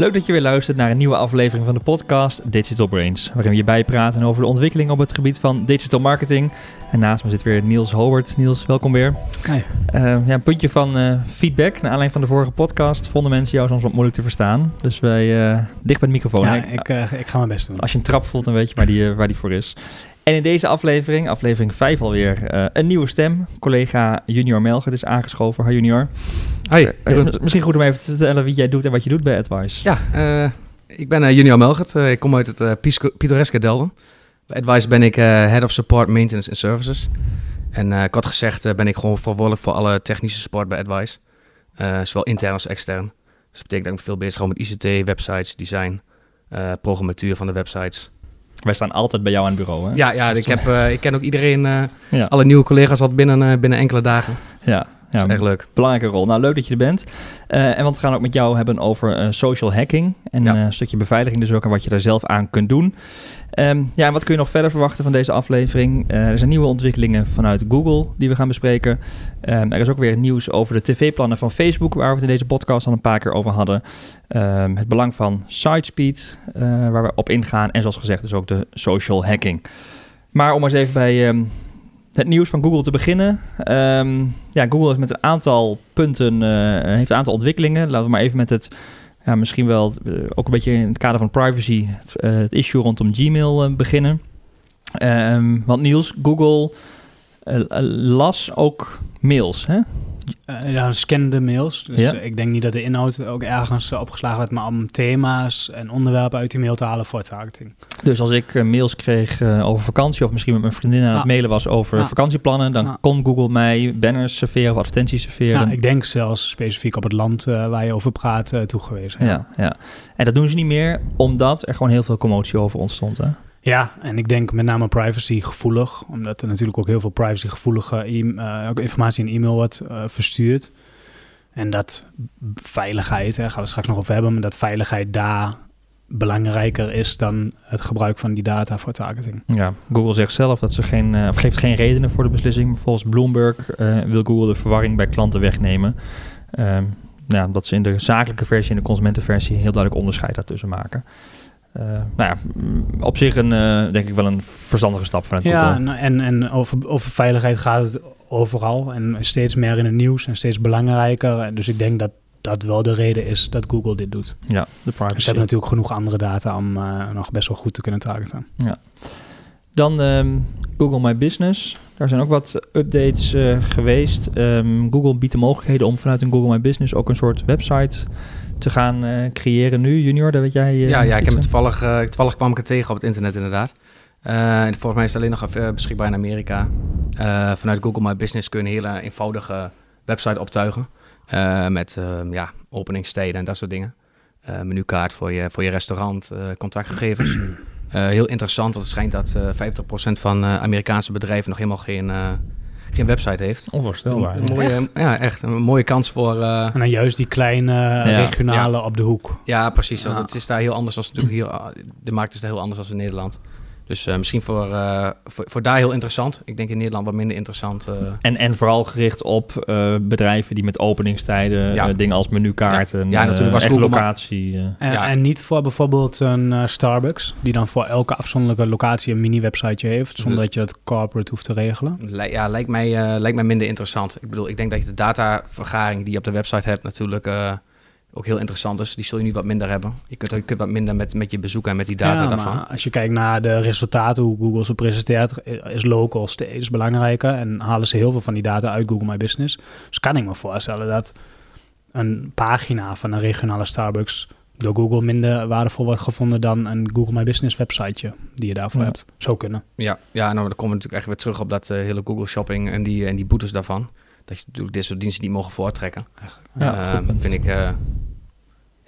Leuk dat je weer luistert naar een nieuwe aflevering van de podcast Digital Brains, waarin we je bijpraten over de ontwikkeling op het gebied van digital marketing. En naast me zit weer Niels Howard. Niels, welkom weer. Hi. Uh, ja, een puntje van uh, feedback. Naar aanleiding van de vorige podcast vonden mensen jou soms wat moeilijk te verstaan. Dus wij uh, dicht bij de microfoon. Ja, ik, ik, ga mijn best doen. Als je een trap voelt, dan weet je waar die, waar die voor is. En in deze aflevering, aflevering 5 alweer, uh, een nieuwe stem. Collega Junior Melgert is aangeschoven. Hi Junior. Hi. Uh, misschien goed om even te vertellen wie jij doet en wat je doet bij Advice. Ja, ik ben Junior Melgert. ik kom uit het pittoreske Delden. Bij Advice ben ik Head of Support, Maintenance and Services. En ik had gezegd ben ik gewoon verantwoordelijk voor alle technische support bij Advice. zowel intern als extern. Dus dat betekent dat ik veel bezig ben met ICT, websites, design, programmatuur van de websites... Wij staan altijd bij jou aan het bureau, hè? Ja, ja ik, heb, uh, ik ken ook iedereen, uh, ja. alle nieuwe collega's al binnen, uh, binnen enkele dagen. Ja, ja, dat is echt leuk. Belangrijke rol. Nou, leuk dat je er bent. en want we gaan ook met jou hebben over social hacking. En ja. een stukje beveiliging dus ook en wat je daar zelf aan kunt doen. Um, ja, en wat kun je nog verder verwachten van deze aflevering? er zijn nieuwe ontwikkelingen vanuit Google die we gaan bespreken. Um, er is ook weer nieuws over de tv-plannen van Facebook, waar we het in deze podcast al een paar keer over hadden. Um, het belang van sitespeed, uh, waar we op ingaan. En zoals gezegd, dus ook de social hacking. Maar om eens even bij het nieuws van Google te beginnen. ja, Google is met een aantal punten, uh, heeft een aantal ontwikkelingen. Laten we maar even met het ja, misschien wel uh, ook een beetje in het kader van privacy het, uh, het issue rondom Gmail beginnen. Um, want Niels, Google las ook mails, hè? Uh, ja, scannende mails. Dus ja. ik denk niet dat de inhoud ook ergens opgeslagen werd, maar om thema's en onderwerpen uit die mail te halen voor targeting. Dus als ik uh, mails kreeg uh, over vakantie, of misschien met mijn vriendin aan het ah. mailen was over ah. vakantieplannen, dan ah. kon Google mij banners serveren of advertenties serveren. Ja, ik denk zelfs specifiek op het land waar je over praat toegewezen. Ja. ja, en dat doen ze niet meer, omdat er gewoon heel veel commotie over ontstond. Hè? Ja, en ik denk met name privacy gevoelig, omdat er natuurlijk ook heel veel privacy gevoelige e uh, informatie in e-mail wordt uh, verstuurd. En dat veiligheid, daar gaan we straks nog over hebben, maar dat veiligheid daar belangrijker is dan het gebruik van die data voor targeting. Ja, Google zegt zelf dat ze geen, uh, of geeft geen redenen voor de beslissing. Volgens Bloomberg wil Google de verwarring bij klanten wegnemen. Ehm, ja, dat ze in de zakelijke versie en de consumentenversie heel duidelijk onderscheid daartussen maken. Uh, nou ja, mm, op zich een, uh, denk ik wel een verstandige stap vanuit ja, Google. Ja, en, en over, over veiligheid gaat het overal en steeds meer in het nieuws en steeds belangrijker. Dus ik denk dat dat wel de reden is dat Google dit doet. Ja, de privacy. Ze hebben natuurlijk genoeg andere data om uh, nog best wel goed te kunnen targeten. Ja. Dan um, Google My Business. Daar zijn ook wat updates geweest. Um, Google biedt de mogelijkheden om vanuit een Google My Business ook een soort website te gaan uh, creëren nu, Junior? Dat weet jij. Uh, ja, ja, ik heb het toevallig, uh, toevallig kwam ik het tegen op het internet inderdaad. en volgens mij is het alleen nog beschikbaar in Amerika. vanuit Google My Business kun je een hele eenvoudige website optuigen. met ja, openingstijden en dat soort dingen. menukaart voor je, voor je restaurant, contactgegevens. heel interessant, want het schijnt dat 50% van Amerikaanse bedrijven nog helemaal geen geen website heeft. Onvoorstelbaar. Een, mooie, echt? Ja, echt. Een mooie kans voor... Uh, en dan juist die kleine ja. regionale ja. op de hoek. Ja, precies. Want het is daar heel anders als natuurlijk hier... De markt is daar heel anders als in Nederland. Dus uh, misschien voor, uh, voor, voor, daar heel interessant. Ik denk in Nederland wat minder interessant. Uh. En, en vooral gericht op bedrijven die met openingstijden, ja. dingen als menukaarten, ja. ja natuurlijk was locatie. En, en, niet voor bijvoorbeeld een Starbucks, die dan voor elke afzonderlijke locatie een mini-websiteje heeft, zonder dat je dat corporate hoeft te regelen. ja, lijkt mij, lijkt mij minder interessant. Ik bedoel, ik denk dat je de datavergaring die je op de website hebt natuurlijk ook heel interessant is. Die zul je nu wat minder hebben. Je kunt, je kunt wat minder met, met je bezoeken en met die data ja, daarvan. Maar als je kijkt naar de resultaten, hoe Google ze presenteert, is local steeds belangrijker. En halen ze heel veel van die data uit Google My Business. Dus kan ik me voorstellen dat een pagina van een regionale Starbucks door Google minder waardevol wordt gevonden dan een Google My Business websiteje die je daarvoor ja. hebt. Zou kunnen. Ja, ja nou, dan komen we natuurlijk echt weer terug op dat uh, hele Google Shopping en die, en die boetes daarvan dat je natuurlijk dit soort diensten niet mogen voortrekken. Ja, uh, vind ik.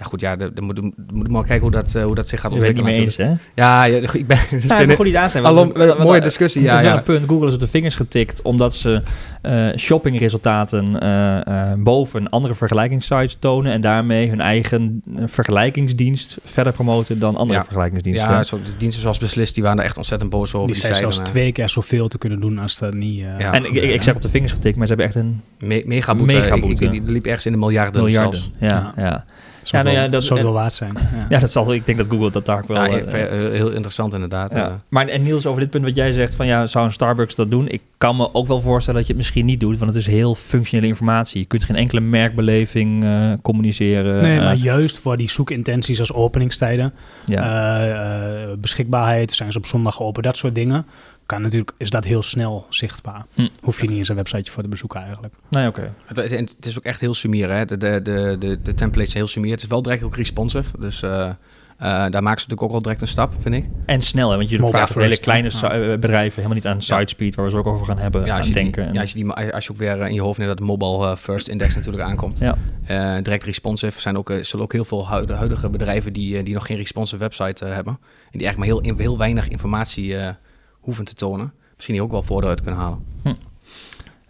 Ja, goed, ja, dan moet, moet maar kijken hoe dat, uh, hoe dat zich gaat ontwikkelen. Je niet mee eens, hè? Ja, ja ik ben... Dus ja, vind goed niet aan zijn. Alom, mooie discussie, ja. ja. een punt. Google is op de vingers getikt omdat ze uh, shoppingresultaten uh, boven andere vergelijkingssites tonen en daarmee hun eigen vergelijkingsdienst verder promoten dan andere ja. vergelijkingsdiensten. Ja, zo, de diensten zoals Beslist, die waren er echt ontzettend boos over. Die, die zijn zelfs twee keer zoveel te kunnen doen als dat niet... ja, en ik, ik, ik, zeg op de vingers getikt, maar ze hebben echt een... Me mega boete. Mega boete. Ik, die liep ergens in de miljarden, miljarden Ja, ja. Ja, nou wel- ja, dat- zou wel waard zijn. Ja. Ja, dat zal, ik denk dat Google dat daar ook wel... Ja, eh, heel, heel interessant inderdaad. Ja. eh. Maar en Niels, over dit punt wat jij zegt van ja, zou een Starbucks dat doen? Ik kan me ook wel voorstellen dat je het misschien niet doet, want het is heel functionele informatie. Je kunt geen enkele merkbeleving eh, communiceren. Nee, eh, maar juist voor die zoekintenties als openingstijden, ja. eh, eh, beschikbaarheid, zijn ze op zondag open, dat soort dingen, kan natuurlijk, is dat heel snel zichtbaar. Hm. Hoef je niet eens een websiteje voor te bezoeken eigenlijk. nee, oké. Het, het- het is ook echt heel sumier, hè. De, de, de, de, de templates zijn heel sumier. Het is wel direct ook responsive, dus eh, eh, daar maken ze natuurlijk ook wel direct een stap, vind ik. En snel, hè, want vraagt het hele kleine eh, bedrijven helemaal niet aan sitespeed, waar we ze ook over gaan hebben, Ja, als aan je, denken. die, ja, als, je die, als je ook weer in je hoofd neemt dat de mobile first index natuurlijk aankomt. Ja. Eh, direct responsive zijn ook, zullen ook heel veel huid- huidige bedrijven die, die nog geen responsive website hebben. En die eigenlijk maar heel, heel weinig informatie eh, hoeven te tonen. Misschien die ook wel voordeel uit kunnen halen. ja,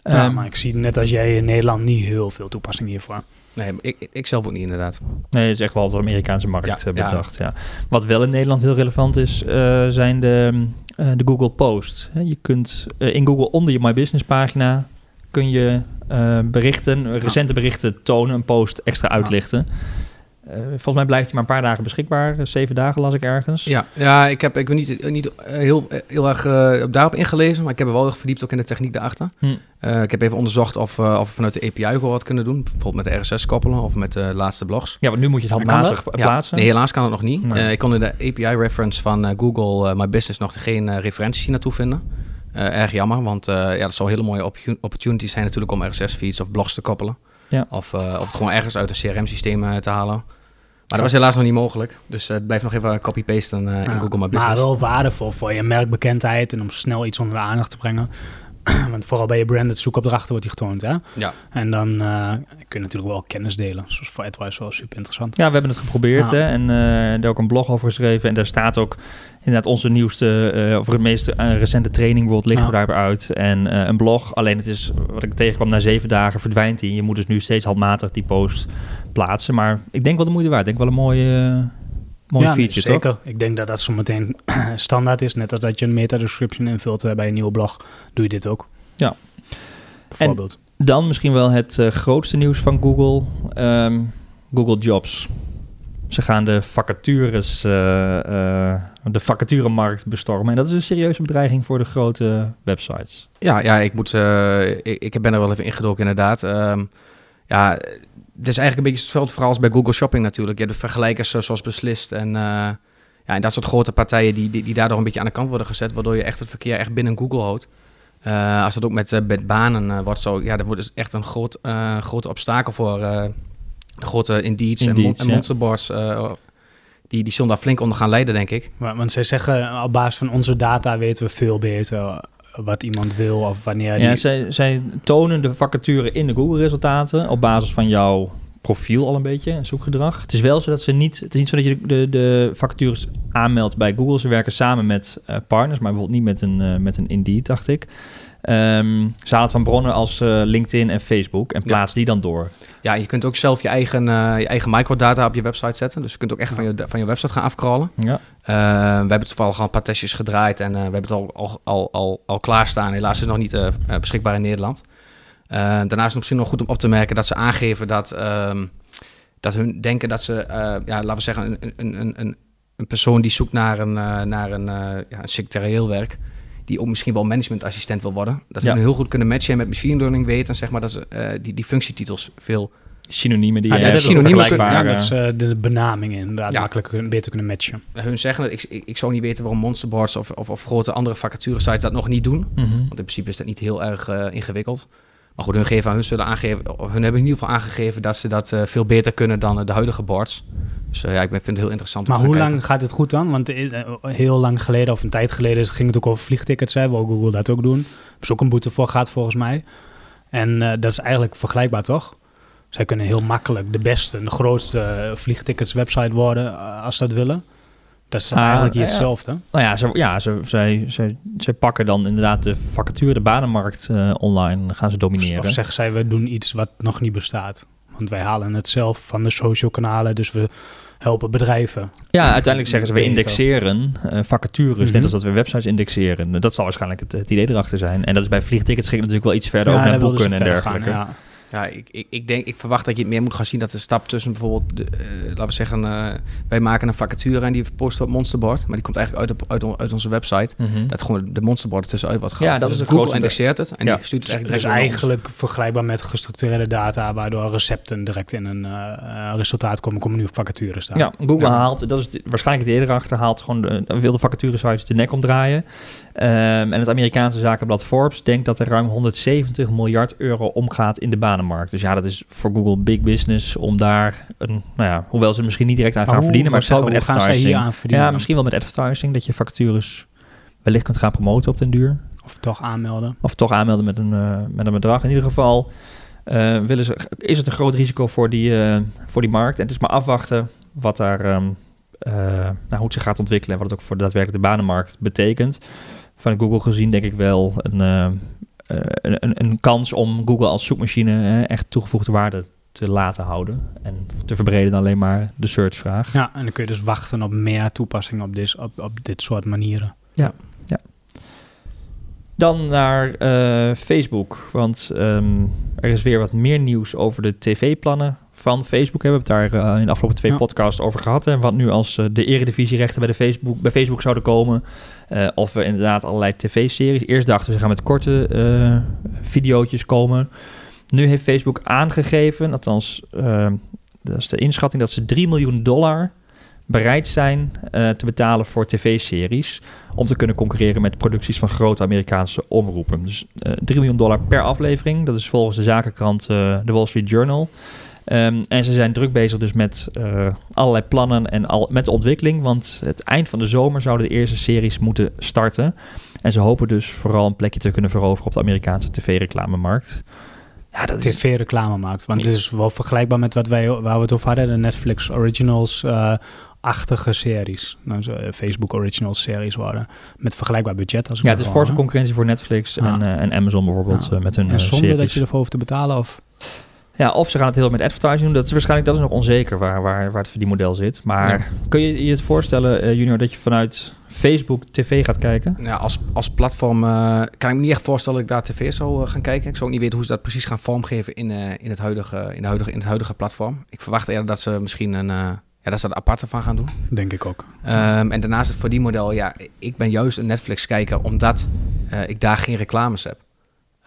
Ehm, maar ik zie net als jij in Nederland niet heel veel toepassing hiervoor. Nee, ik, ik zelf ook niet inderdaad. Nee, het is echt wel de Amerikaanse markt Ja, eh, ja. bedacht. Ja. Wat wel in Nederland heel relevant is, eh, zijn de, eh, de Google Post. Hè, Je kunt in Google onder je My Business pagina kun je eh, berichten, recente berichten tonen, een post extra uitlichten. Eh, volgens mij blijft hij maar een paar dagen beschikbaar. Eh, Zeven dagen las ik ergens. Ja, ja ik heb ik ben niet, niet eh, heel, eh, heel erg daarop ingelezen, maar ik heb er wel erg verdiept ook in de techniek daarachter. Hm. Eh, ik heb even onderzocht of, eh, of we vanuit de API gewoon wat kunnen doen. Bijvoorbeeld met de RSS koppelen of met de laatste blogs. Ja, want nu moet je het handmatig plaatsen. Nee, helaas kan het nog niet. Nee. Eh, ik kon in de API-reference van Google My Business nog geen referenties hier naartoe vinden. Eh, erg jammer, want eh, ja, dat zou hele mooie opportun- opportunities zijn natuurlijk om RSS-feeds of blogs te koppelen. Ja. Of, eh, of het gewoon ergens uit een CRM-systeem eh, te halen. Maar dat was helaas nog niet mogelijk. Dus eh, het blijft nog even copy-pasten in Ja, Google My maar Business. wel waardevol voor je merkbekendheid en om snel iets onder de aandacht te brengen. Want vooral bij je branded zoekopdrachten wordt die getoond. Hè? Ja. En dan eh, kun je natuurlijk wel kennis delen. Zoals voor AdWise wel super interessant. Ja, we hebben het geprobeerd Ja. hè, en eh daar ook een blog over geschreven. En daar staat ook inderdaad onze nieuwste, eh of het meest recente training bijvoorbeeld ligt Ja. er daarbij uit. En eh, een blog, alleen het is, wat ik tegenkwam, na zeven dagen verdwijnt die. Je moet dus nu steeds handmatig die post plaatsen. Maar ik denk wel de moeite waard. Ik denk wel een mooie, mooie ja, nee, feature, toch? zeker. Ik denk dat dat zo meteen standaard is. Net als dat je een meta-description invult eh, bij een nieuwe blog, doe je dit ook. Ja. Bijvoorbeeld. Dan misschien wel het eh, grootste nieuws van Google. ehm, Google Jobs. Ze gaan de vacatures, eh, eh, de vacaturemarkt bestormen. En dat is een serieuze bedreiging voor de grote websites. Ja, ja ik, moet, eh, ik, ik ben er wel even ingedoken inderdaad. Ehm, ja, is eigenlijk een beetje hetzelfde verhaal als bij Google Shopping natuurlijk. Je hebt de vergelijkers zoals beslist en, eh, ja, en dat soort grote partijen die, die, die daardoor een beetje aan de kant worden gezet, waardoor je echt het verkeer echt binnen Google houdt. Eh, als dat ook met, eh, met banen wordt zo, ja, dat wordt dus echt een groot, eh, grote obstakel voor eh, de grote Indeeds, en, mon- en. Monsterboards. eh, die, die zullen daar flink onder gaan leiden, denk ik. Maar- Want zij zeggen, op basis van onze data weten we veel beter wat iemand wil of wanneer Ja, die... zij, zij tonen de vacature in de Google-resultaten op basis van jouw profiel al een beetje, zoekgedrag. Het is wel zo dat ze niet, het is niet zo dat je de, de vacatures aanmeldt bij Google. Ze werken samen met eh, partners, maar bijvoorbeeld niet met een, eh, met een Indeed, dacht ik. Ehm ze halen het van bronnen als eh, LinkedIn en Facebook en Ja. plaatsen die dan door. Ja, je kunt ook zelf je eigen, eh, je eigen microdata op je website zetten. Dus je kunt ook echt van, je, van je website gaan afcrollen. Ja. Eh, we hebben toevallig al een paar testjes gedraaid en eh, we hebben het al, al, al, al, al klaarstaan. Helaas is het nog niet beschikbaar in Nederland. Eh, daarnaast is het misschien nog goed om op te merken dat ze aangeven dat, ehm, dat hun denken dat ze, ja, laten we zeggen, een, een, een, een, persoon die zoekt naar een, naar een, ja, een secretarieel werk, die ook misschien wel managementassistent wil worden, dat ze Ja. hun heel goed kunnen matchen en met machine learning weten, zeg maar, dat ze eh, die, die functietitels veel Synoniemen die Ah, je ja, hebt, dat synoniemen ja, dat is eh, de benamingen inderdaad Ja. makkelijk kun- beter kunnen matchen. hun zeggen, ik, ik, ik zou niet weten waarom monsterboards of, of, of grote andere vacaturesites dat nog niet doen. Mhm. Want in principe is dat niet heel erg eh, ingewikkeld. Maar goed, hun, geven, hun, zullen aangeven, hun hebben in ieder geval aangegeven dat ze dat eh, veel beter kunnen dan eh, de huidige boards. Dus eh, ja, ik vind het heel interessant. om Maar hoe lang gaat het goed dan? Want heel lang geleden, of een tijd geleden, ging het ook over vliegtickets. Hè, wil Google dat ook doen. Er is ook een boete voor gehad volgens mij. En dat is eigenlijk vergelijkbaar, toch? Zij kunnen heel makkelijk de beste, de grootste vliegtickets website worden als ze dat willen. Dat is Ah, eigenlijk hier ja. hetzelfde. Nou ja, ze, ja ze, zij, zij, zij pakken dan inderdaad de vacature, de banenmarkt eh, online. Gaan ze domineren. Of zeggen zij, we doen iets wat nog niet bestaat. Want wij halen het zelf van de social kanalen, dus we helpen bedrijven. Ja, uiteindelijk zeggen ze we indexeren eh, vacatures, Mhm. net als dat we websites indexeren. Dat zal waarschijnlijk het, het idee erachter zijn. En dat is bij vliegtickets ging natuurlijk wel iets verder, ook daar naar boeken en gaan, dergelijke. ja. Ja, ik, ik, ik denk, ik verwacht dat je het meer moet gaan zien dat de stap tussen bijvoorbeeld, de, eh, laten we zeggen, eh, wij maken een vacature en die posten op Monsterboard, maar die komt eigenlijk uit, op, uit, on- uit onze website. Mhm. Dat gewoon de Monsterboard tussenuit wordt gehaald. Ja, dat Dus is de Google indexeert het en Ja. die stuurt het eigenlijk Dus ons. eigenlijk vergelijkbaar met gestructureerde data, waardoor recepten direct in een eh, resultaat komen, komen nu op vacatures staan. Ja, Google Ja. haalt, dat is de- waarschijnlijk het eerder achter, haalt gewoon de, wilde vacaturesites de nek omdraaien. Ehm, en het Amerikaanse zakenblad Forbes denkt dat er ruim 170 miljard euro omgaat in de banenmarkt. Dus ja, dat is voor Google big business om daar een, nou ja, hoewel ze misschien niet direct aan gaan verdienen, maar zeggen, met gaan advertising. aan verdienen? Ja, misschien wel met advertising, dat je vacatures wellicht kunt gaan promoten op den duur. Of toch aanmelden. Of toch aanmelden met een, eh, met een bedrag. In ieder geval eh, willen ze, is het een groot risico voor die, eh, voor die markt. En het is maar afwachten wat daar, ehm, eh, nou, hoe het zich gaat ontwikkelen en wat het ook voor de daadwerkelijke banenmarkt betekent. Van Google gezien denk ik wel een, eh, eh, een, een, een kans om Google als zoekmachine echt toegevoegde waarde te laten houden. En te verbreden dan alleen maar de searchvraag. Ja, en dan kun je dus wachten op meer toepassingen op, dit op, op dit soort manieren. Dan naar eh, Facebook, want ehm, er is weer wat meer nieuws over de tv-plannen van Facebook. We hebben het daar in de afgelopen twee Ja. podcasts over gehad. En wat nu als eh, de eredivisierechten bij, de Facebook, bij Facebook zouden komen. Eh, of we inderdaad allerlei tv-series. Eerst dachten ze gaan met korte eh videootjes komen. Nu heeft Facebook aangegeven, althans, eh, dat is de inschatting, dat ze 3 miljoen dollar bereid zijn te betalen voor tv-series om te kunnen concurreren met producties van grote Amerikaanse omroepen. Dus eh 3 miljoen dollar per aflevering. Dat is volgens de zakenkrant The Wall Street Journal. Ehm, en ze zijn druk bezig dus met eh, allerlei plannen en al, met de ontwikkeling. Want het eind van de zomer zouden de eerste series moeten starten. En ze hopen dus vooral een plekje te kunnen veroveren op de Amerikaanse tv-reclamemarkt. Ja, dat is... TV-reclame maakt. Want het is wel vergelijkbaar met wat wij, waar we het over hadden, de Netflix Originals. eh, achtige series. Nou, eh, Facebook Originals series worden. Met vergelijkbaar budget. Als ik Ja, het is forse concurrentie voor Netflix en, en Amazon bijvoorbeeld Ja. met hun En zonder dat series. je ervoor hoeft te betalen? Of? Ja, of ze gaan het heel met advertising doen. Dat is waarschijnlijk dat is nog onzeker waar, waar, waar het verdienmodel zit. Maar kun je je het voorstellen, eh, Junior, dat je vanuit Facebook tv gaat kijken? Ja, als, als platform eh, kan ik me niet echt voorstellen dat ik daar tv zou eh, gaan kijken. Ik zou ook niet weten hoe ze dat precies gaan vormgeven in, eh, in, het, huidige, in, de huidige, in het huidige platform. Ik verwacht eerder dat ze misschien een, eh, ja, dat ze er aparte van gaan doen. Denk ik ook. Ehm, en daarnaast het verdienmodel, ja, ik ben juist een Netflix-kijker omdat eh, ik daar geen reclames heb.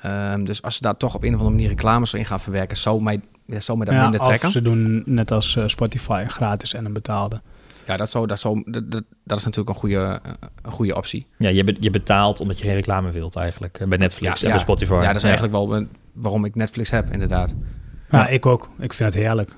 Ehm, dus als ze daar toch op een of andere manier reclames in gaan verwerken, zou mij, ja, zou mij dat Ja, minder of trekken. ze doen net als eh, Spotify, gratis en een betaalde. Ja, dat, zou, dat, zou, dat, dat, dat is natuurlijk een goede, een goede optie. Ja, je, be- je betaalt omdat je geen reclame wilt eigenlijk. eh, Bij Netflix en bij Spotify. Ja, dat is eigenlijk wel eh, waarom ik Netflix heb, inderdaad. Ja, Ja. ik ook. Ik vind het heerlijk.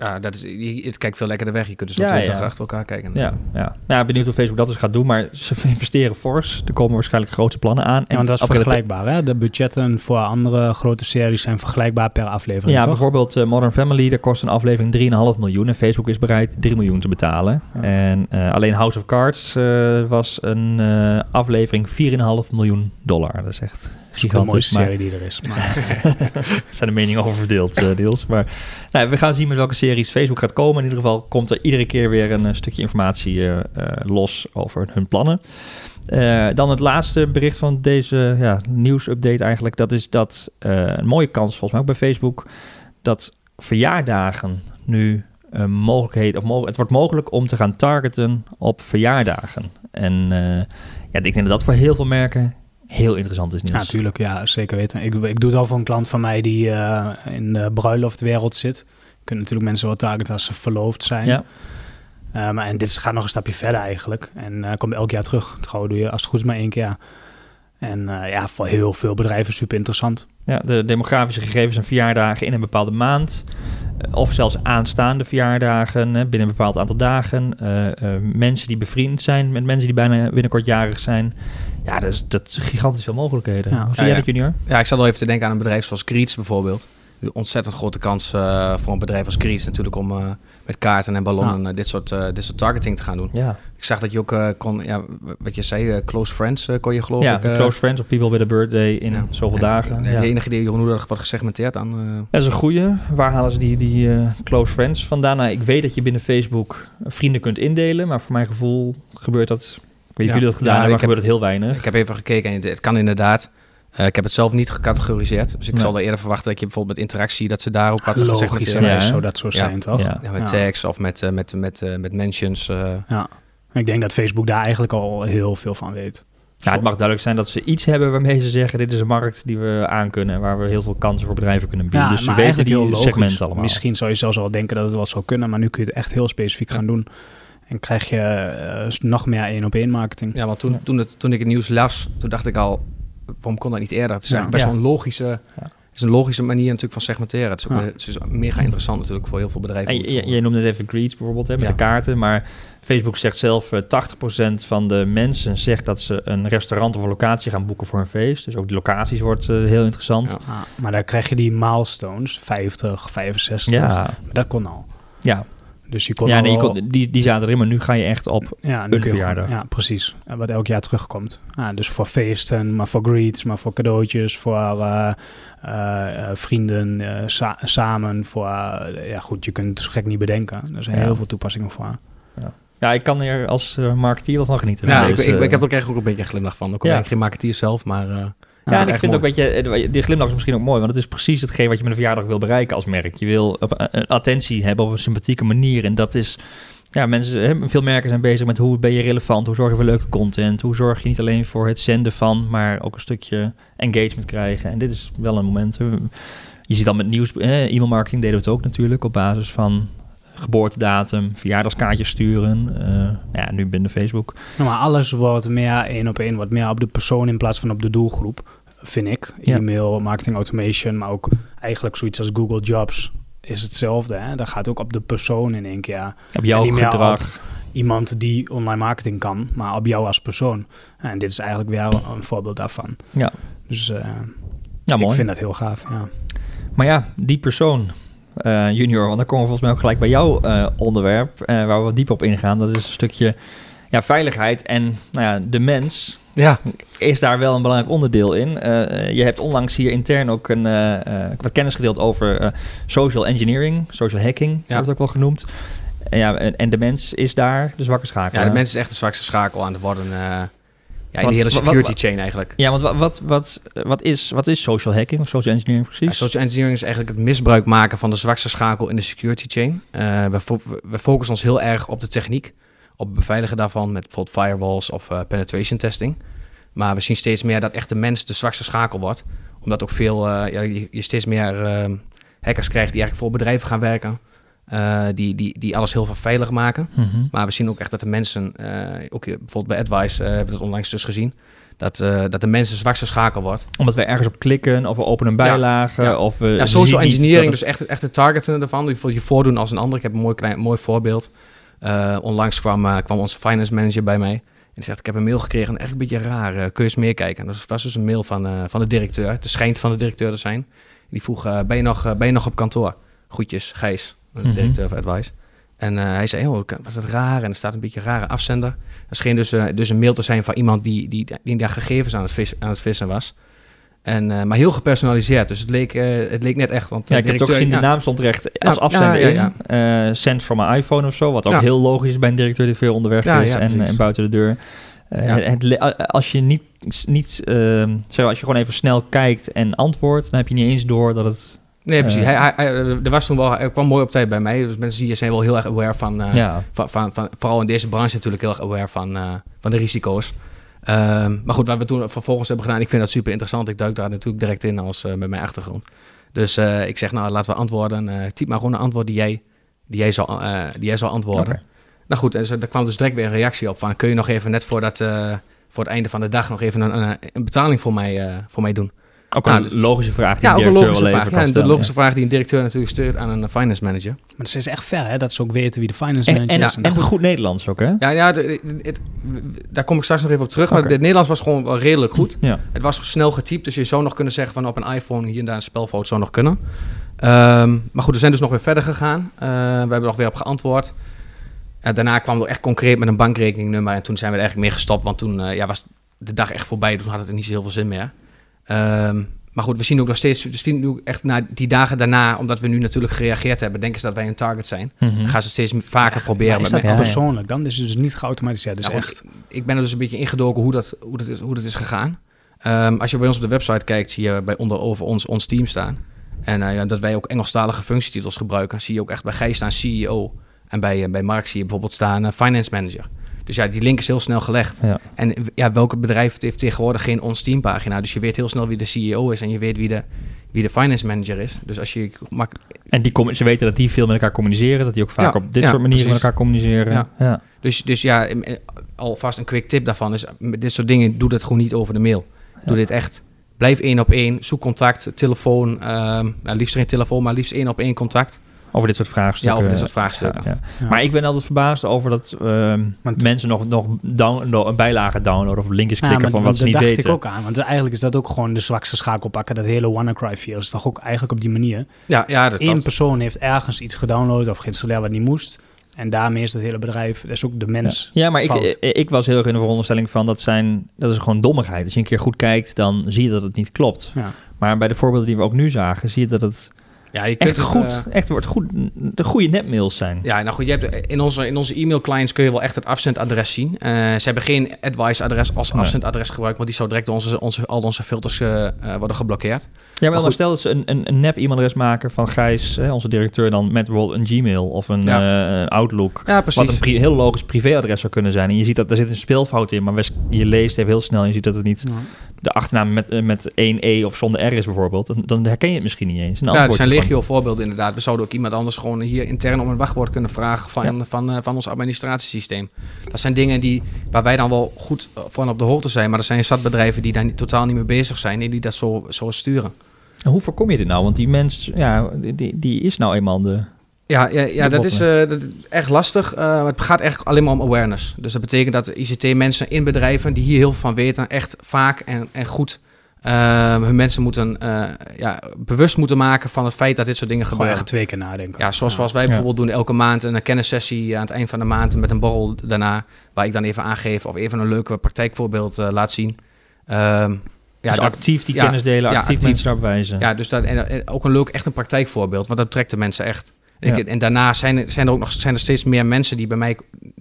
Ja, dat is, je, het kijkt veel lekkerder weg. Je kunt dus Ja, op 20 ja. achter elkaar kijken. Ja, ja. ja, benieuwd hoe Facebook dat dus gaat doen. Maar ze investeren fors. Er komen waarschijnlijk grootste plannen aan. Ja, want dat is vergelijkbaar. Hè? De budgetten voor andere grote series zijn vergelijkbaar per aflevering, Ja, toch? bijvoorbeeld eh, Modern Family, daar kost een aflevering 3,5 miljoen. En Facebook is bereid 3 miljoen te betalen. Ja. En eh, alleen House of Cards eh, was een eh, aflevering 4,5 miljoen dollar. Dat is echt De gigantisch. mooiste Maar serie die er is. Maar, zijn de meningen over verdeeld, eh, deels. Maar nou, we gaan zien met welke series Facebook gaat komen. In ieder geval komt er iedere keer weer een eh, stukje informatie eh, los over hun plannen. Dan het laatste bericht van deze ja, nieuwsupdate eigenlijk. Dat is dat een mooie kans volgens mij ook bij Facebook. Dat verjaardagen nu eh, mogelijkheid, of mo- het wordt mogelijk om te gaan targeten op verjaardagen. En ja, ik denk dat dat voor heel veel merken heel interessant is. ja, Niels. natuurlijk. Ja, zeker weten. Ik, ik doe het al voor een klant van mij die eh, in de bruiloftwereld zit. Je kunt natuurlijk mensen wel targeten als ze verloofd zijn. Ja. Maar en dit gaat nog een stapje verder eigenlijk. En eh komt elk jaar terug. Trouwen doe je als het goed is maar één keer. En eh, ja, voor heel veel bedrijven super interessant. Ja, de demografische gegevens en verjaardagen in een bepaalde maand. eh, Of zelfs aanstaande verjaardagen binnen een bepaald aantal dagen. eh, eh, mensen die bevriend zijn met mensen die bijna binnenkort jarig zijn. Ja, dat is, dat is gigantisch veel mogelijkheden. Ja. Hoe zie Ja, jij ja. dat, Junior? Ja, ik zat al even te denken aan een bedrijf zoals Greets bijvoorbeeld. Een ontzettend grote kans eh, voor een bedrijf als Greets natuurlijk om eh, met kaarten en ballonnen eh, dit, soort, dit soort targeting te gaan doen. Ja, Ik zag dat je ook kon, ja, wat je zei, close friends kon je geloof ja ik. close friends of people with a birthday in ja. zoveel En, dagen. eh, ja. Heb je enig idee hoe dat wordt gesegmenteerd eh? Dat is een goeie. Waar halen ze die, die close friends vandaan? Nou, ik weet dat je binnen Facebook vrienden kunt indelen. Maar voor mijn gevoel gebeurt dat... Ik weet niet of Ja. jullie dat gedaan Ja, hebben, maar ik heb- gebeurt het heel weinig. Ik heb even gekeken en het, het kan inderdaad. Eh, ik heb het zelf niet gecategoriseerd. Dus ik Nee. zal er eerder verwachten dat je bijvoorbeeld met interactie... dat ze daar ook wat Logisch, gesegmenteerd- Ja, ja, zou dat zo Ja. zijn, toch? Ja. Ja, met Ja. tags of met, eh, met, met, eh, met mentions. eh. Ja. Ik denk dat Facebook daar eigenlijk al heel veel van weet. Ja, het mag duidelijk zijn dat ze iets hebben waarmee ze zeggen... dit is een markt die we aankunnen... en waar we heel veel kansen voor bedrijven kunnen bieden. Ja, dus ze weten eigenlijk die heel logisch. segmenten allemaal. Misschien zou je zelfs wel denken dat het wel zou kunnen, maar nu kun je het echt heel specifiek gaan doen. En krijg je eh, nog meer één op één marketing. Ja, want toen, toen, het, toen ik het nieuws las, toen dacht ik al... waarom kon dat niet eerder? Het is Ja. eigenlijk best Ja. wel een logische... Het is een logische manier natuurlijk van segmenteren. Het is, ook, Ja. het is mega interessant natuurlijk voor heel veel bedrijven. En je, je noemde het even greets bijvoorbeeld hè, met Ja. de kaarten. Maar Facebook zegt zelf eh 80% van de mensen zegt dat ze een restaurant of een locatie gaan boeken voor een feest. Dus ook die locaties wordt eh, heel interessant. Ja. Ah, maar dan krijg je die milestones, 50, 65. Ja, Dat kon al. ja. Dus je kon ja nee, je wel- kon, die, die zaten erin, maar nu ga je echt op. ja, nu een verjaardag. gewoon- ja, precies. En Wat elk jaar terugkomt. Ja, dus voor feesten, maar voor greets, maar voor cadeautjes, voor eh, eh, eh, vrienden eh, sa- samen. Voor, ja goed, je kunt het zo gek niet bedenken. Er zijn Ja. heel veel toepassingen voor. Ja, ik kan er als uh, marketeer wel van genieten. Ja, Dus, ik, ik, ik heb er ook echt ook een beetje een glimlach van. Ook al Ja. ben ik geen marketeer zelf, maar... Ja, en ik vind ook, weet je, eh, die glimlach is misschien ook mooi, want het is precies hetgeen wat je met een verjaardag wil bereiken als merk. Je wil op- eh, een attentie hebben op een sympathieke manier. En dat is, ja, mensen, veel merken zijn bezig met hoe ben je relevant, hoe zorg je voor leuke content, hoe zorg je niet alleen voor het zenden van, maar ook een stukje engagement krijgen. En dit is wel een moment. Je ziet al met nieuws, eh, e-mailmarketing deden we het ook natuurlijk op basis van geboortedatum, verjaardagskaartjes sturen. eh, ja, nu binnen Facebook. Nou, maar alles wordt meer één op één, wordt meer op de persoon in plaats van op de doelgroep, vind ik. Ja. E-mail, marketing automation, maar ook eigenlijk zoiets als Google Jobs is hetzelfde. Hè? Daar gaat ook op de persoon in één keer. Op jouw gedrag. Iemand die online marketing kan, maar op jou als persoon. En dit is eigenlijk weer een voorbeeld daarvan. Ja. Dus eh, Ja, mooi. ik vind dat heel gaaf, ja. Maar ja, die persoon, eh, junior, want dan komen we volgens mij ook gelijk bij jouw eh, onderwerp, eh, waar we wat dieper op ingaan. Dat is een stukje ja, veiligheid en nou ja, de mens Ja, is daar wel een belangrijk onderdeel in. Je hebt onlangs hier intern ook een, wat kennis gedeeld over social engineering, social hacking, wordt het ook wel genoemd. En ja, en, en de mens is daar de zwakke schakel. ja de mens is echt de zwakste schakel aan het worden. Ja, in de hele security wat- chain eigenlijk. Ja, want wat, wat, wat, wat, is, wat is social hacking of social engineering Ja, precies? social engineering is eigenlijk het misbruik maken van de zwakste schakel in de security chain. Eh, we, fo- we focussen ons heel erg op de techniek, op het beveiligen daarvan met bijvoorbeeld firewalls of eh, penetration testing. Maar we zien steeds meer dat echt de mens de zwakste schakel wordt. Omdat ook veel, eh, ja, je, je steeds meer eh, hackers krijgt die eigenlijk voor bedrijven gaan werken. Eh, die, die, die alles heel veel veiliger maken. Mhm. Maar we zien ook echt dat de mensen, eh, ook bijvoorbeeld bij Advice eh, hebben we dat onlangs dus gezien, dat, dat de mensen de zwakste schakel wordt. Omdat we ergens op klikken of we openen een bijlage ja. of we Ja, social engineering, dus echt, echt het targeten ervan. Je je voordoen als een ander. Ik heb een mooi, klein, mooi voorbeeld. Onlangs kwam, kwam onze finance manager bij mij. En die zegt, ik heb een mail gekregen, echt een beetje raar. kun je eens meer kijken? En dat was dus een mail van, van de directeur. Het schijnt van de directeur te zijn. Die vroeg, ben, je nog, ben je nog op kantoor? Groetjes, Gijs, de Mhm. directeur van Advice. En eh, hij zei, oh, was dat raar? En er staat een beetje een rare afzender. Er scheen dus, eh, dus een mail te zijn van iemand die, die, die daar gegevens aan het, vis, aan het vissen was. En, eh, maar heel gepersonaliseerd. Dus het leek, het leek net echt. Want Ja, ik heb het ook gezien, de naam stond recht als Ja, afzender ja, ja, in. Send from mijn iPhone of zo, wat ook heel logisch is bij een directeur die veel onderweg is en, en buiten de deur. Het, als je niet, niet ehm, als je gewoon even snel kijkt en antwoordt, dan heb je niet eens door dat het... Nee, precies. Eh. hij, hij, hij- er was toen wel, hij kwam mooi op tijd bij mij. Dus mensen hier zijn wel heel erg aware van, eh, ja, van, van, van- vooral in deze branche natuurlijk heel erg aware van, eh, van de risico's. Ehm, maar goed, wat we toen vervolgens hebben gedaan, ik vind dat super interessant. Ik duik daar natuurlijk direct in als eh, met mijn achtergrond. Dus eh, ik zeg, nou laten we antwoorden. Eh typ maar gewoon een antwoord die jij, die jij, zal, eh, die jij zal antwoorden. Nou goed, en daar kwam dus direct weer een reactie op van... kun je nog even net voordat, eh, voor het einde van de dag nog even een, een, een betaling voor mij, eh, voor mij doen? Ook Nou, een dus- logische vraag die Ja, een een directeur wel vraag. even Ja, en de logische vraag die een directeur natuurlijk stuurt aan een finance manager. Maar het is echt ver, hè, dat ze ook weten wie de finance En, manager en, is. en goed Nederlands ook, hè? Ja, ja de- het- daar kom ik straks nog even op terug. Maar het Nederlands was gewoon wel redelijk goed. Ja. Het was snel getypt, dus je zou nog kunnen zeggen van op een iPhone hier en daar een spelfout zou nog kunnen. Ehm, maar goed, we zijn dus nog weer verder gegaan. Eh, we hebben nog weer op geantwoord. En daarna kwam we echt concreet met een bankrekeningnummer. En toen zijn we er eigenlijk mee gestopt, want toen eh, ja, was de dag echt voorbij. Toen had het er niet zo heel veel zin meer. Ehm, maar goed, we zien ook nog steeds, we zien nu echt na die dagen daarna, omdat we nu natuurlijk gereageerd hebben, denken ze dat wij een target zijn. Mhm. Dan gaan ze steeds vaker proberen. Maar is met dat Ja, persoonlijk dan? Dus het is dus niet geautomatiseerd. Dus Ja, echt. Ik ben er dus een beetje ingedoken hoe dat, hoe dat, is, hoe dat is gegaan. Ehm, als je bij ons op de website kijkt, zie je bij onder over ons ons team staan. En eh, ja, dat wij ook Engelstalige functietitels gebruiken, zie je ook echt bij Gijs staan CEO. En bij, eh, bij Mark zie je bijvoorbeeld staan eh, Finance Manager. Dus ja, die link is heel snel gelegd. Ja. En ja, welke bedrijf heeft tegenwoordig geen ons team pagina? Dus je weet heel snel wie de CEO is en je weet wie de, wie de finance manager is. Dus als je mak En die, ze weten dat die veel met elkaar communiceren. Dat die ook vaak Ja, op dit ja, soort manieren met elkaar communiceren. Ja. Dus, dus ja, eh, alvast een quick tip daarvan is, met dit soort dingen, doe dat gewoon niet over de mail. Doe dit echt. Blijf één op één, zoek contact, telefoon, ehm nou, liefst geen telefoon, maar liefst één op één contact. Over dit soort vraagstukken. Ja, over dit soort vraagstukken. Ja, ja. Ja. Maar ik ben altijd verbaasd over dat ehm, Want- mensen nog, nog down, een bijlage downloaden of linkjes Ja, klikken maar van wat ze dat niet dacht weten. ik ook aan. Want eigenlijk is dat ook gewoon de zwakste schakel pakken. Dat hele WannaCry-virus is toch ook eigenlijk op die manier. Ja, ja dat Eén persoon heeft ergens iets gedownload of geïnstalleerd wat niet moest. En daarmee is het hele bedrijf, dat is ook de mens. Ja, maar ik, ik, ik was heel erg in de veronderstelling van dat zijn dat is gewoon dommigheid. Als je een keer goed kijkt, dan zie je dat het niet klopt. Ja. Maar bij de voorbeelden die we ook nu zagen, zie je dat het Ja, je kunt echt het, goed, eh, echt wordt goed, de goede netmails zijn. Ja, nou goed, je hebt, in onze, in onze e-mail clients kun je wel echt het afzendadres zien. Eh, ze hebben geen advice-adres als Nee. afzendadres gebruikt, want die zou direct door onze, onze, al onze filters eh, eh, worden geblokkeerd. Ja, maar, dan stel dat ze een, een, een nep e-mailadres maken van Gijs, hè, onze directeur, dan met bijvoorbeeld een Gmail of een, Ja. eh, een Outlook. Ja, precies. Wat een pri- heel logisch privéadres zou kunnen zijn. En je ziet dat er zit een speelfout in, maar wes- je leest even heel snel en je ziet dat het niet Ja. de achternaam met, eh, met één E of zonder R is bijvoorbeeld. Dan, dan herken je het misschien niet eens. Een Ja, er van- voorbeelden inderdaad. We zouden ook iemand anders gewoon hier intern om een wachtwoord kunnen vragen van, van, eh, van ons administratiesysteem. Dat zijn dingen die, waar wij dan wel goed eh, van op de hoogte zijn, maar er zijn zat bedrijven die daar niet, totaal niet mee bezig zijn en die dat zo, zo sturen. En Hoe voorkom je dit nou? Want die mens, ja, die, die is nou eenmaal de... Ja, ja, ja dat, is, eh, dat is echt lastig. het gaat echt alleen maar om awareness. Dus dat betekent dat ICT-mensen in bedrijven die hier heel veel van weten, echt vaak en, en goed eh, hun mensen moeten eh, ja, bewust moeten maken van het feit dat dit soort dingen Gewoon gebeuren. echt twee keer nadenken. Ja, zoals, zoals wij Ja. bijvoorbeeld doen elke maand een kennissessie aan het eind van de maand met een borrel daarna, waar ik dan even aangeef of even een leuke praktijkvoorbeeld eh, laat zien. Ehm, ja, dus dat- actief die ja, kennis delen, ja, actief, actief. mensen daarop wijzen. ja, dus dat, en, en ook een leuk, echt een praktijkvoorbeeld, want dat trekt de mensen echt. Ik- Ja. En daarna zijn er, zijn er ook nog zijn er steeds meer mensen die bij mij.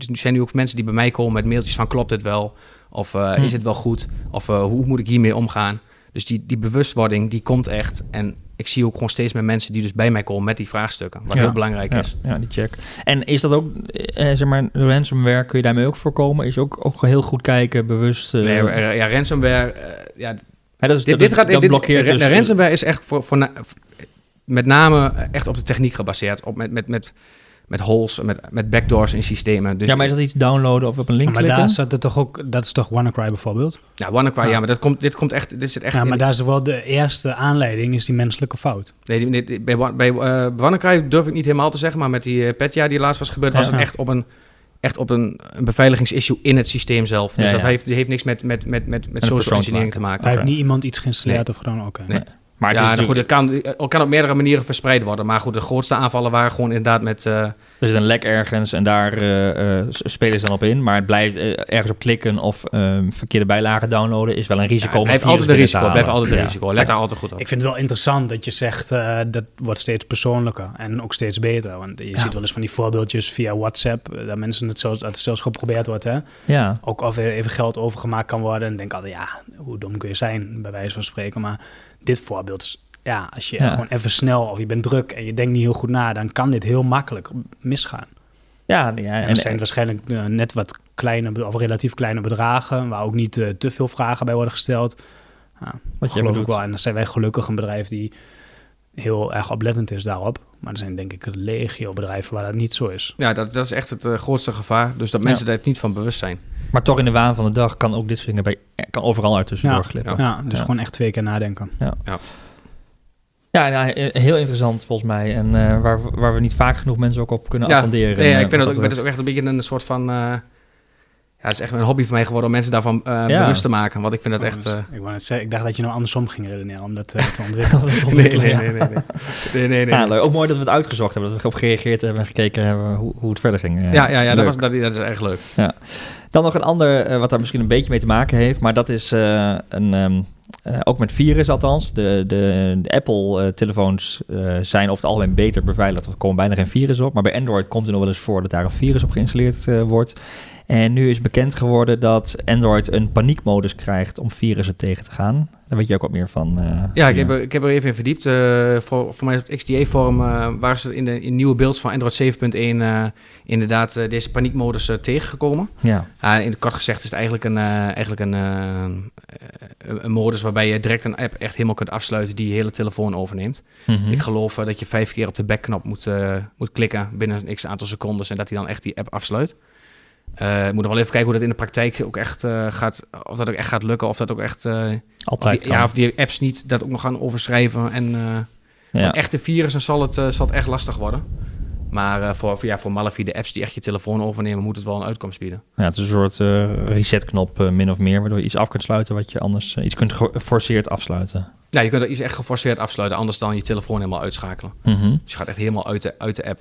Nu zijn nu ook mensen die bij mij komen met mailtjes van klopt dit wel? Of eh, Hm. is het wel goed? Of eh, hoe moet ik hiermee omgaan? Dus die, die bewustwording die komt echt. En ik zie ook gewoon steeds meer mensen die dus bij mij komen met die vraagstukken. Wat Ja. heel belangrijk Ja, is. ja, die check. En is dat ook, eh, zeg maar, ransomware, kun je daarmee ook voorkomen? Is ook, ook heel goed kijken, bewust... eh, Nee, eh, ja, ransomware. eh, ja, hè, dat is, dit, dat, dit gaat dat dit, blokkeert dus... ransomware is echt voor, voor na- met name echt op de techniek gebaseerd. Op met, met, met, met holes, met, met backdoors in systemen. Dus ja, maar is dat iets downloaden of op een link maar klikken? daar staat het toch ook, dat is toch WannaCry bijvoorbeeld? Ja, WannaCry, ja, Ja. maar dat komt, dit komt echt, dit zit echt ja, in- maar daar is wel de eerste aanleiding, is die menselijke fout. Nee, nee, bij, bij uh, WannaCry durf ik niet helemaal te zeggen, maar met die uh, Petja die laatst was gebeurd, was Ja. het echt op een, echt op een, een beveiligingsissue in het systeem zelf. Dus Ja, dat ja. heeft, die heeft niks met, met, met, met, met social engineering te Daar maken. heeft niet iemand iets geïnstalleerd of gedaan, oké. Nee. Maar het ja, is nou goed, natuurlijk- het kan, het kan op meerdere manieren verspreid worden. Maar goed, de grootste aanvallen waren gewoon inderdaad met... eh, er zit een lek ergens en daar eh, eh, spelen ze dan op in. Maar het blijft ergens op klikken of ehm, verkeerde bijlagen downloaden is wel een risico. ja, blijft altijd een risico. Blijft altijd een Ja. risico. Let daar altijd goed op. Ik vind het wel interessant dat je zegt uh, dat wordt steeds persoonlijker en ook steeds beter. Want je Ja. ziet wel eens van die voorbeeldjes via WhatsApp, dat mensen het zelfs, dat het zelfs geprobeerd wordt. Hè? Ja, Ook of er even geld overgemaakt kan worden. En denk altijd, ja, hoe dom kun je zijn, bij wijze van spreken. Maar dit voorbeeld, ja, als je Ja. gewoon even snel of je bent druk en je denkt niet heel goed na, dan kan dit heel makkelijk misgaan. ja, ja En en, er zijn waarschijnlijk uh, net wat kleine of relatief kleine bedragen, waar ook niet uh, te veel vragen bij worden gesteld. Ja, wat je geloof ik wel. En dan zijn wij gelukkig een bedrijf die heel erg oplettend is daarop. Maar er zijn denk ik legio bedrijven waar dat niet zo is. Ja, dat, dat is echt het eh, grootste gevaar. Dus dat Ja. mensen daar niet van bewust zijn. Maar toch in de waan van de dag kan ook dit soort dingen bij, kan overal uit tussendoor Ja. glippen. Ja, dus Ja. gewoon echt twee keer nadenken. Ja, ja, eh, heel interessant volgens mij. En eh, waar, waar we niet vaak genoeg mensen ook op kunnen Ja, attenderen. Nee, ja, eh, ik vind wat dat ook, dat dat is ook echt een beetje een soort van... ja, het is echt een hobby voor mij geworden om mensen daarvan eh, Ja. bewust te maken. Want ik vind dat Oh, echt... eh, ik, wou zeggen, ik dacht dat je nou andersom ging redeneren om dat eh, te ontwikkelen. nee, nee, ja. nee, nee, nee. nee, nee, nee. Ja, leuk. Ook mooi dat we het uitgezocht hebben. Dat we erop gereageerd hebben en gekeken hebben hoe, hoe het verder ging. Ja, ja, ja dat, was, dat, dat is echt leuk. Dan nog een ander, eh, wat daar misschien een beetje mee te maken heeft. Maar dat is eh, een, ehm, eh, ook met virus althans. De, de, de Apple-telefoons zijn over het algemeen beter beveiligd. Er komen bijna geen virus op. Maar bij Android komt er nog wel eens voor dat daar een virus op geïnstalleerd wordt. En nu is bekend geworden dat Android een paniekmodus krijgt om virussen tegen te gaan. Daar weet je ook wat meer van. Uh, ja, ik heb, er, ik heb er even in verdiept. Uh, voor, voor mij op het XDA-forum uh, eh, waren ze in de in nieuwe beelds van Android 7.1 inderdaad deze paniekmodus tegengekomen. Ja. in de kort gezegd is het eigenlijk een, eigenlijk een, een modus waarbij je direct een app echt helemaal kunt afsluiten die je hele telefoon overneemt. Mhm. Ik geloof dat je vijf keer op de backknop moet, moet klikken binnen een x aantal seconden en dat hij dan echt die app afsluit. Uh, ik moet nog wel even kijken hoe dat in de praktijk ook echt gaat. Of dat ook echt gaat lukken. Of dat ook echt. Altijd. Of die, ja, of die apps niet dat ook nog gaan overschrijven. En ja. echte virussen zal het, zal het echt lastig worden. Maar voor, voor, ja, voor Malafi, de apps die echt je telefoon overnemen, moet het wel een uitkomst bieden. Ja, het is een soort resetknop min of meer, waardoor je iets af kunt sluiten wat je anders iets kunt geforceerd afsluiten. Ja, je kunt er iets echt geforceerd afsluiten, anders dan je telefoon helemaal uitschakelen. Mm Dus je gaat echt helemaal uit de, uit de app.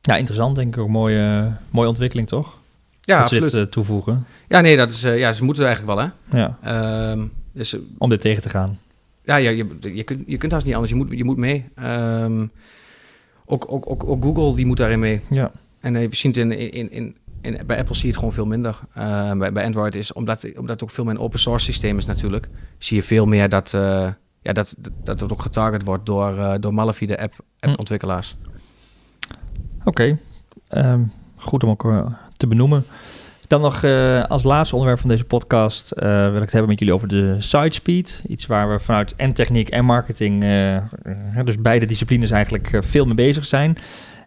Ja, interessant denk ik ook. Mooie, mooie ontwikkeling, toch? Ja, absoluut. Dit, uh, toevoegen. Ja, nee, dat is, uh, ja, ze moeten eigenlijk wel, hè? Ja. Um, dus, Om dit tegen te gaan. Ja, ja je, je, kunt, je kunt haast niet anders. Je moet, je moet mee. Um, ook, ook, ook, ook, Google, die moet daarin mee. Ja. En zien het in, in, in, in, bij Apple zie je het gewoon veel minder. Uh, bij, bij Android is, omdat, omdat het ook veel meer een open source systeem is natuurlijk, zie je veel meer dat, uh, ja, dat, dat het ook getarget wordt door, uh, door Malafi, de app, appontwikkelaars. Oké, okay. um, goed om ook te benoemen. Dan nog uh, als laatste onderwerp van deze podcast uh, wil ik het hebben met jullie over de site speed. Iets waar we vanuit en techniek en marketing, uh, dus beide disciplines eigenlijk veel mee bezig zijn.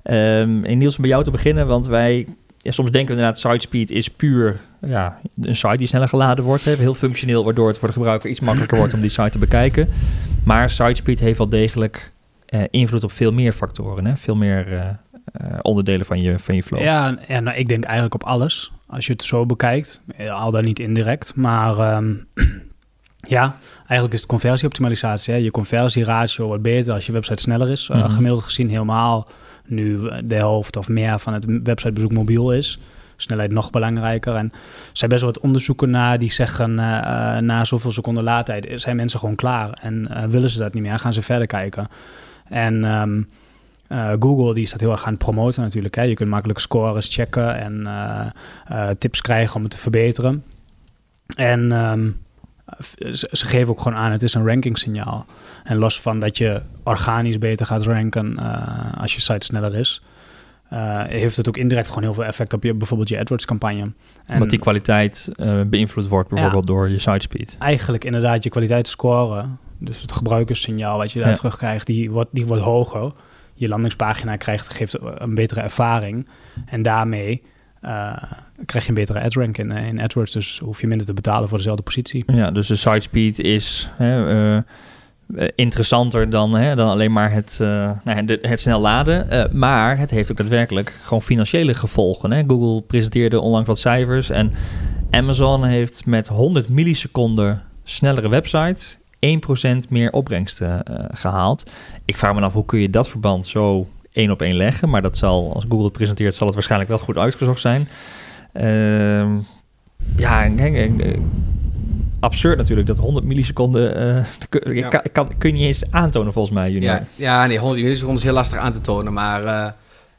Um, Niels, om bij jou te beginnen, want wij ja, soms denken we inderdaad site speed is puur ja, een site die sneller geladen wordt. Heel functioneel, waardoor het voor de gebruiker iets makkelijker wordt om die site te bekijken. Maar site speed heeft wel degelijk invloed op veel meer factoren. Hè? Veel meer onderdelen van je, van je flow. Ja, en nou, ik denk eigenlijk op alles. Als je het zo bekijkt, eh, al dan niet indirect. Maar um, ja, eigenlijk is het conversieoptimalisatie. Hè? Je conversieratio wordt beter als je website sneller is. Uh, Gemiddeld gezien helemaal nu de helft of meer van het websitebezoek mobiel is snelheid nog belangrijker. En er zijn best wel wat onderzoeken naar die zeggen uh, na zoveel seconden laadtijd zijn mensen gewoon klaar en uh, willen ze dat niet meer, gaan ze verder kijken. En um, uh, Google die staat heel erg aan het promoten natuurlijk. Hè. Je kunt makkelijk scores checken en uh, tips krijgen om het te verbeteren. En um, ze, ze, geven ook gewoon aan, het is een ranking signaal. En los van dat je organisch beter gaat ranken als je site sneller is... heeft het ook indirect gewoon heel veel effect op je, bijvoorbeeld je AdWords-campagne. Omdat die kwaliteit beïnvloed wordt bijvoorbeeld door je site speed. Eigenlijk inderdaad je kwaliteitsscore, dus het gebruikerssignaal wat je daar ja. terugkrijgt, die wordt, die wordt hoger je landingspagina krijgt, geeft een betere ervaring. En daarmee uh, krijg je een betere ad rank in, eh, in AdWords. Dus hoef je minder te betalen voor dezelfde positie. Ja, dus de site speed is hè, uh, interessanter dan, hè, dan alleen maar het, nou, het snel laden. maar het heeft ook daadwerkelijk gewoon financiële gevolgen. Hè? Google presenteerde onlangs wat cijfers en Amazon heeft met 100 milliseconden snellere websites 1% meer opbrengsten uh, gehaald. Ik vraag me af, hoe kun je dat verband zo één op één leggen? Maar dat zal, als Google het presenteert, zal het waarschijnlijk wel goed uitgezocht zijn. Uh, ja, absurd natuurlijk dat 100 milliseconden uh, kun, ja. kan, kun je niet eens aantonen volgens mij. Junior. Ja, ja, nee, 100 milliseconden is heel lastig aan te tonen, maar uh,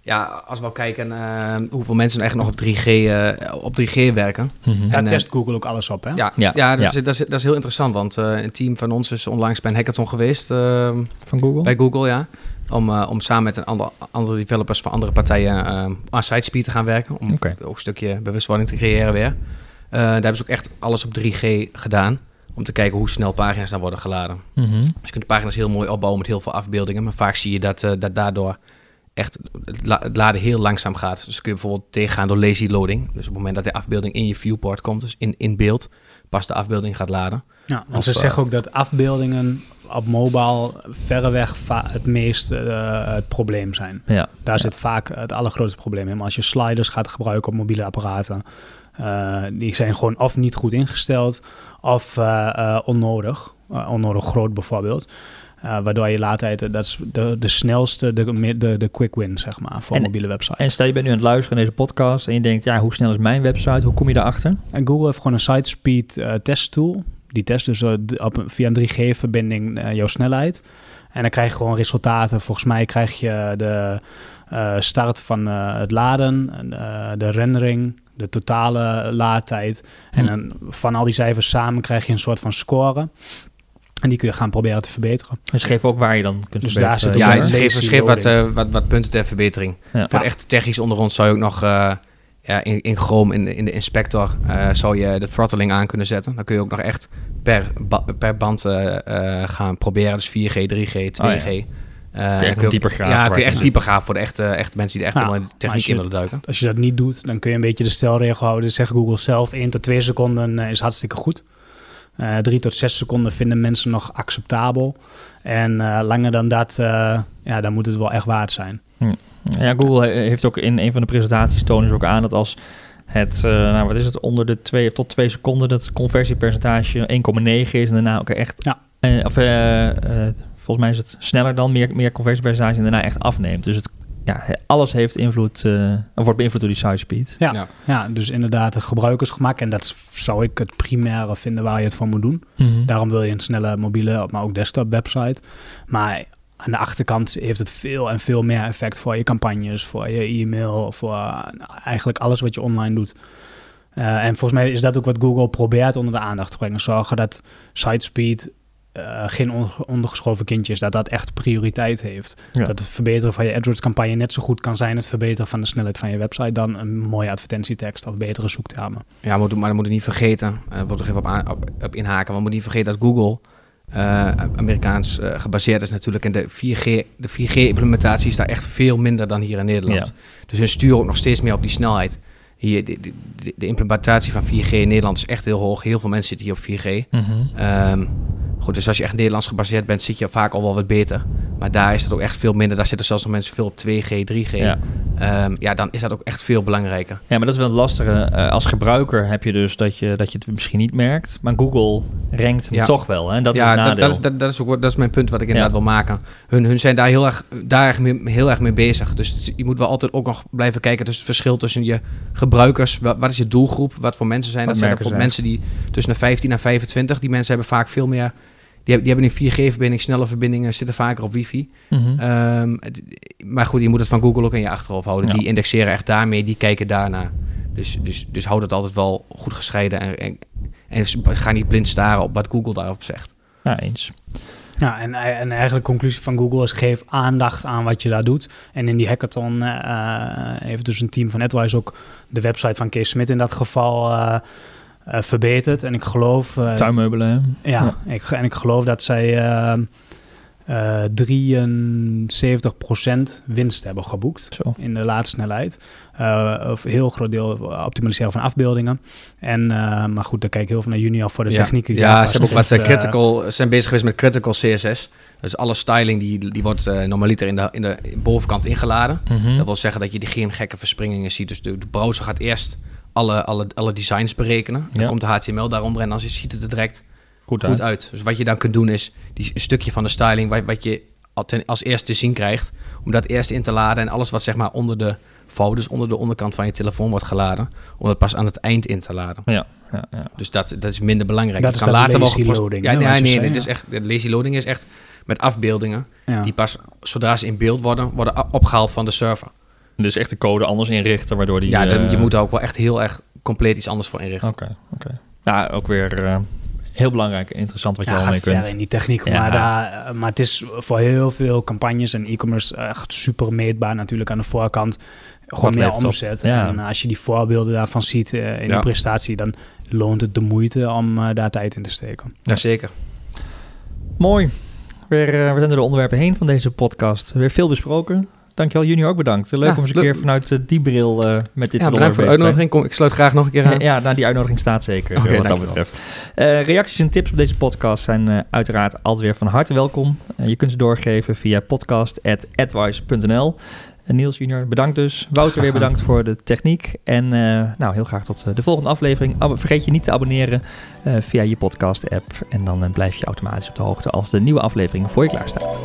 ja, als we kijken uh, hoeveel mensen echt nog op 3G, uh, op 3G werken. Mm -hmm. Daar test Google ook alles op, hè? Ja, ja, ja, dat, Is, dat, is, dat is heel interessant, want uh, een team van ons is onlangs bij een hackathon geweest. van Google? Bij Google, ja. Om, om samen met een ander, andere developers van andere partijen aan SiteSpeed te gaan werken. Om okay. ook een stukje bewustwording te creëren weer. daar hebben ze ook echt alles op 3G gedaan. Om te kijken hoe snel pagina's dan worden geladen. Mm -hmm. Dus je kunt de pagina's heel mooi opbouwen met heel veel afbeeldingen. Maar vaak zie je dat, dat daardoor echt het laden heel langzaam gaat. Dus kun je bijvoorbeeld tegengaan door lazy loading. Dus op het moment dat de afbeelding in je viewport komt, dus in, in beeld, pas de afbeelding gaat laden. Ja, want ze uh, zeggen ook dat afbeeldingen op mobile verreweg het meest uh, het probleem zijn. Ja, Daar ja. zit vaak het allergrootste probleem in. Maar als je sliders gaat gebruiken op mobiele apparaten, uh, die zijn gewoon of niet goed ingesteld of onnodig. onnodig groot bijvoorbeeld. Uh, waardoor je laadtijd, dat is de, de snelste, de, de, de quick win, zeg maar, voor en, mobiele websites. En stel je bent nu aan het luisteren naar deze podcast en je denkt, ja, hoe snel is mijn website? Hoe kom je daarachter? En Google heeft gewoon een site speed uh, test tool. Die test dus op, via een 3G-verbinding jouw snelheid. En dan krijg je gewoon resultaten. Volgens mij krijg je de start van het laden, de rendering, de totale laadtijd. En hm. dan van al die cijfers samen krijg je een soort van score. En die kun je gaan proberen te verbeteren. En schreef ook waar je dan kunt dus verbeteren. Daar zit ja, schreef, schreef wat, uh, wat, wat punten ter verbetering. Ja. Voor echt technisch onder ons zou je ook nog uh, ja, in, in Chrome, in, in de inspector, uh, zou je de throttling aan kunnen zetten. Dan kun je ook nog echt per, ba per band gaan proberen. Dus 4G, 3G, 2G. Oh, ja. Uh, kun je dieper graven. Ja, kun je echt dieper graven voor de echte, echte mensen die er echt helemaal in de techniek in willen duiken. Als je dat niet doet, dan kun je een beetje de stelregel houden. Zeg Google zelf, 1 tot 2 seconden is hartstikke goed. Uh, drie tot zes seconden vinden mensen nog acceptabel. En uh, langer dan dat, uh, ja, dan moet het wel echt waard zijn. Hm. Ja, Google heeft ook in een van de presentaties tonen ze ook aan dat als het, nou wat is het, onder de 2 tot 2 seconden dat conversiepercentage 1,9 is en daarna ook echt, ja. of volgens mij is het sneller dan, meer, meer conversiepercentage en daarna echt afneemt. Dus het ja, alles heeft invloed, uh, wordt beïnvloed door die site speed. Ja, ja. dus inderdaad, het gebruikersgemak. En dat zou ik het primaire vinden waar je het voor moet doen. Mhm. Daarom wil je een snelle mobiele, maar ook desktop website. Maar aan de achterkant heeft het veel en veel meer effect voor je campagnes, voor je e-mail, voor eigenlijk alles wat je online doet. Uh, en volgens mij is dat ook wat Google probeert onder de aandacht te brengen. Zorgen dat site speed uh, geen ondergeschoven kindjes, dat dat echt prioriteit heeft. Dat het verbeteren van je AdWords-campagne net zo goed kan zijn het verbeteren van de snelheid van je website dan een mooie advertentietekst of betere zoektermen. Ja, maar, maar dan moet je niet vergeten, uh, wordt er even op, aan, op, op, inhaken, maar moet niet vergeten dat Google uh, Amerikaans gebaseerd is natuurlijk en de 4G, de 4G-implementatie is daar echt veel minder dan hier in Nederland. Dus hun sturen ook nog steeds meer op die snelheid. Hier, de, de, de, implementatie van 4G in Nederland is echt heel hoog. Heel veel mensen zitten hier op 4G. Mm Goed, dus als je echt Nederlands gebaseerd bent, zit je vaak al wel wat beter. Maar daar is het ook echt veel minder. Daar zitten zelfs nog mensen veel op 2G, 3G. Ja, um, ja dan is dat ook echt veel belangrijker. Ja, maar dat is wel lastig. Uh, als gebruiker heb je dus dat je, dat je het misschien niet merkt. Maar Google rankt hem toch wel. Hè? Dat ja, is dat, dat, is, dat, dat, is ook, dat is mijn punt wat ik inderdaad wil maken. Hun, hun zijn daar heel erg, daar erg mee, heel erg mee bezig. Dus je moet wel altijd ook nog blijven kijken tussen het verschil tussen je gebruikers. Wat, wat is je doelgroep? Wat voor mensen zijn dat? Zijn er mensen die tussen de 15 en 25. Die mensen hebben vaak veel meer die, hebben, die hebben een 4G-verbinding, snelle verbindingen, zitten vaker op wifi. Mm maar goed, je moet het van Google ook in je achterhoofd houden. Die indexeren echt daarmee, die kijken daarna. Dus, dus, dus houd het altijd wel goed gescheiden en, en, en ga niet blind staren op wat Google daarop zegt. Ja, eens. Ja, en, en eigenlijk de conclusie van Google is geef aandacht aan wat je daar doet. En in die hackathon uh, heeft dus een team van AdWise ook de website van Kees Smit in dat geval... Uh, uh, verbeterd. En ik geloof... Uh, Tuinmeubelen. Ja, Ik, en ik geloof dat zij uh, 73% winst hebben geboekt Zo. in de laatste snelheid. of heel groot deel optimaliseren van afbeeldingen. En, maar goed, daar kijk ik heel veel naar junior voor de ja. technieken. Ja, ze hebben ook wat critical, zijn bezig geweest met critical CSS. Dus alle styling die, die wordt normaliter in de, in de bovenkant ingeladen. Mhm. Dat wil zeggen dat je die geen gekke verspringingen ziet. Dus de, de browser gaat eerst alle, alle, alle designs berekenen. Dan komt de HTML daaronder en dan ziet het er direct goed, goed uit. Dus wat je dan kunt doen is die, een stukje van de styling wat, wat je als eerste te zien krijgt, om dat eerst in te laden en alles wat zeg maar onder de vouw, dus onder de onderkant van je telefoon wordt geladen, om dat pas aan het eind in te laden. Ja, ja, ja. Dus dat, dat is minder belangrijk. Dat, is kan later lazy wel loading. Ja, nee, nee, nee, nee, is echt, de lazy loading is echt met afbeeldingen die pas zodra ze in beeld worden, worden opgehaald van de server. Dus echt de code anders inrichten, waardoor die... Ja, dan, je eh, moet er ook wel echt heel erg compleet iets anders voor inrichten. Oké, oké. Ja, ook weer uh, heel belangrijk, interessant wat je ja, al mee kunt. in die techniek, maar, daar, eh, maar het is voor heel veel campagnes en e-commerce echt super meetbaar natuurlijk aan de voorkant. Gewoon meer omzet. Ja. En als je die voorbeelden daarvan ziet uh, in de prestatie, dan loont het de moeite om uh, daar tijd in te steken. Jazeker. Mooi. Weer, we zijn door de onderwerpen heen van deze podcast. Weer veel besproken. Dankjewel, Junior ook bedankt. Leuk om eens een keer vanuit uh, die bril uh, met dit ja, bedankt voor de uitnodiging. Kom, ik sluit graag nog een keer aan. ja, nou, die uitnodiging staat zeker, okay, wat dat betreft. Uh, reacties en tips op deze podcast zijn uiteraard altijd weer van harte welkom. je kunt ze doorgeven via podcast.advice.nl. Niels Junior, bedankt dus. Wouter weer bedankt voor de techniek. En nou, heel graag tot de volgende aflevering. vergeet je niet te abonneren via je podcast-app. En dan blijf je automatisch op de hoogte als de nieuwe aflevering voor je klaar staat.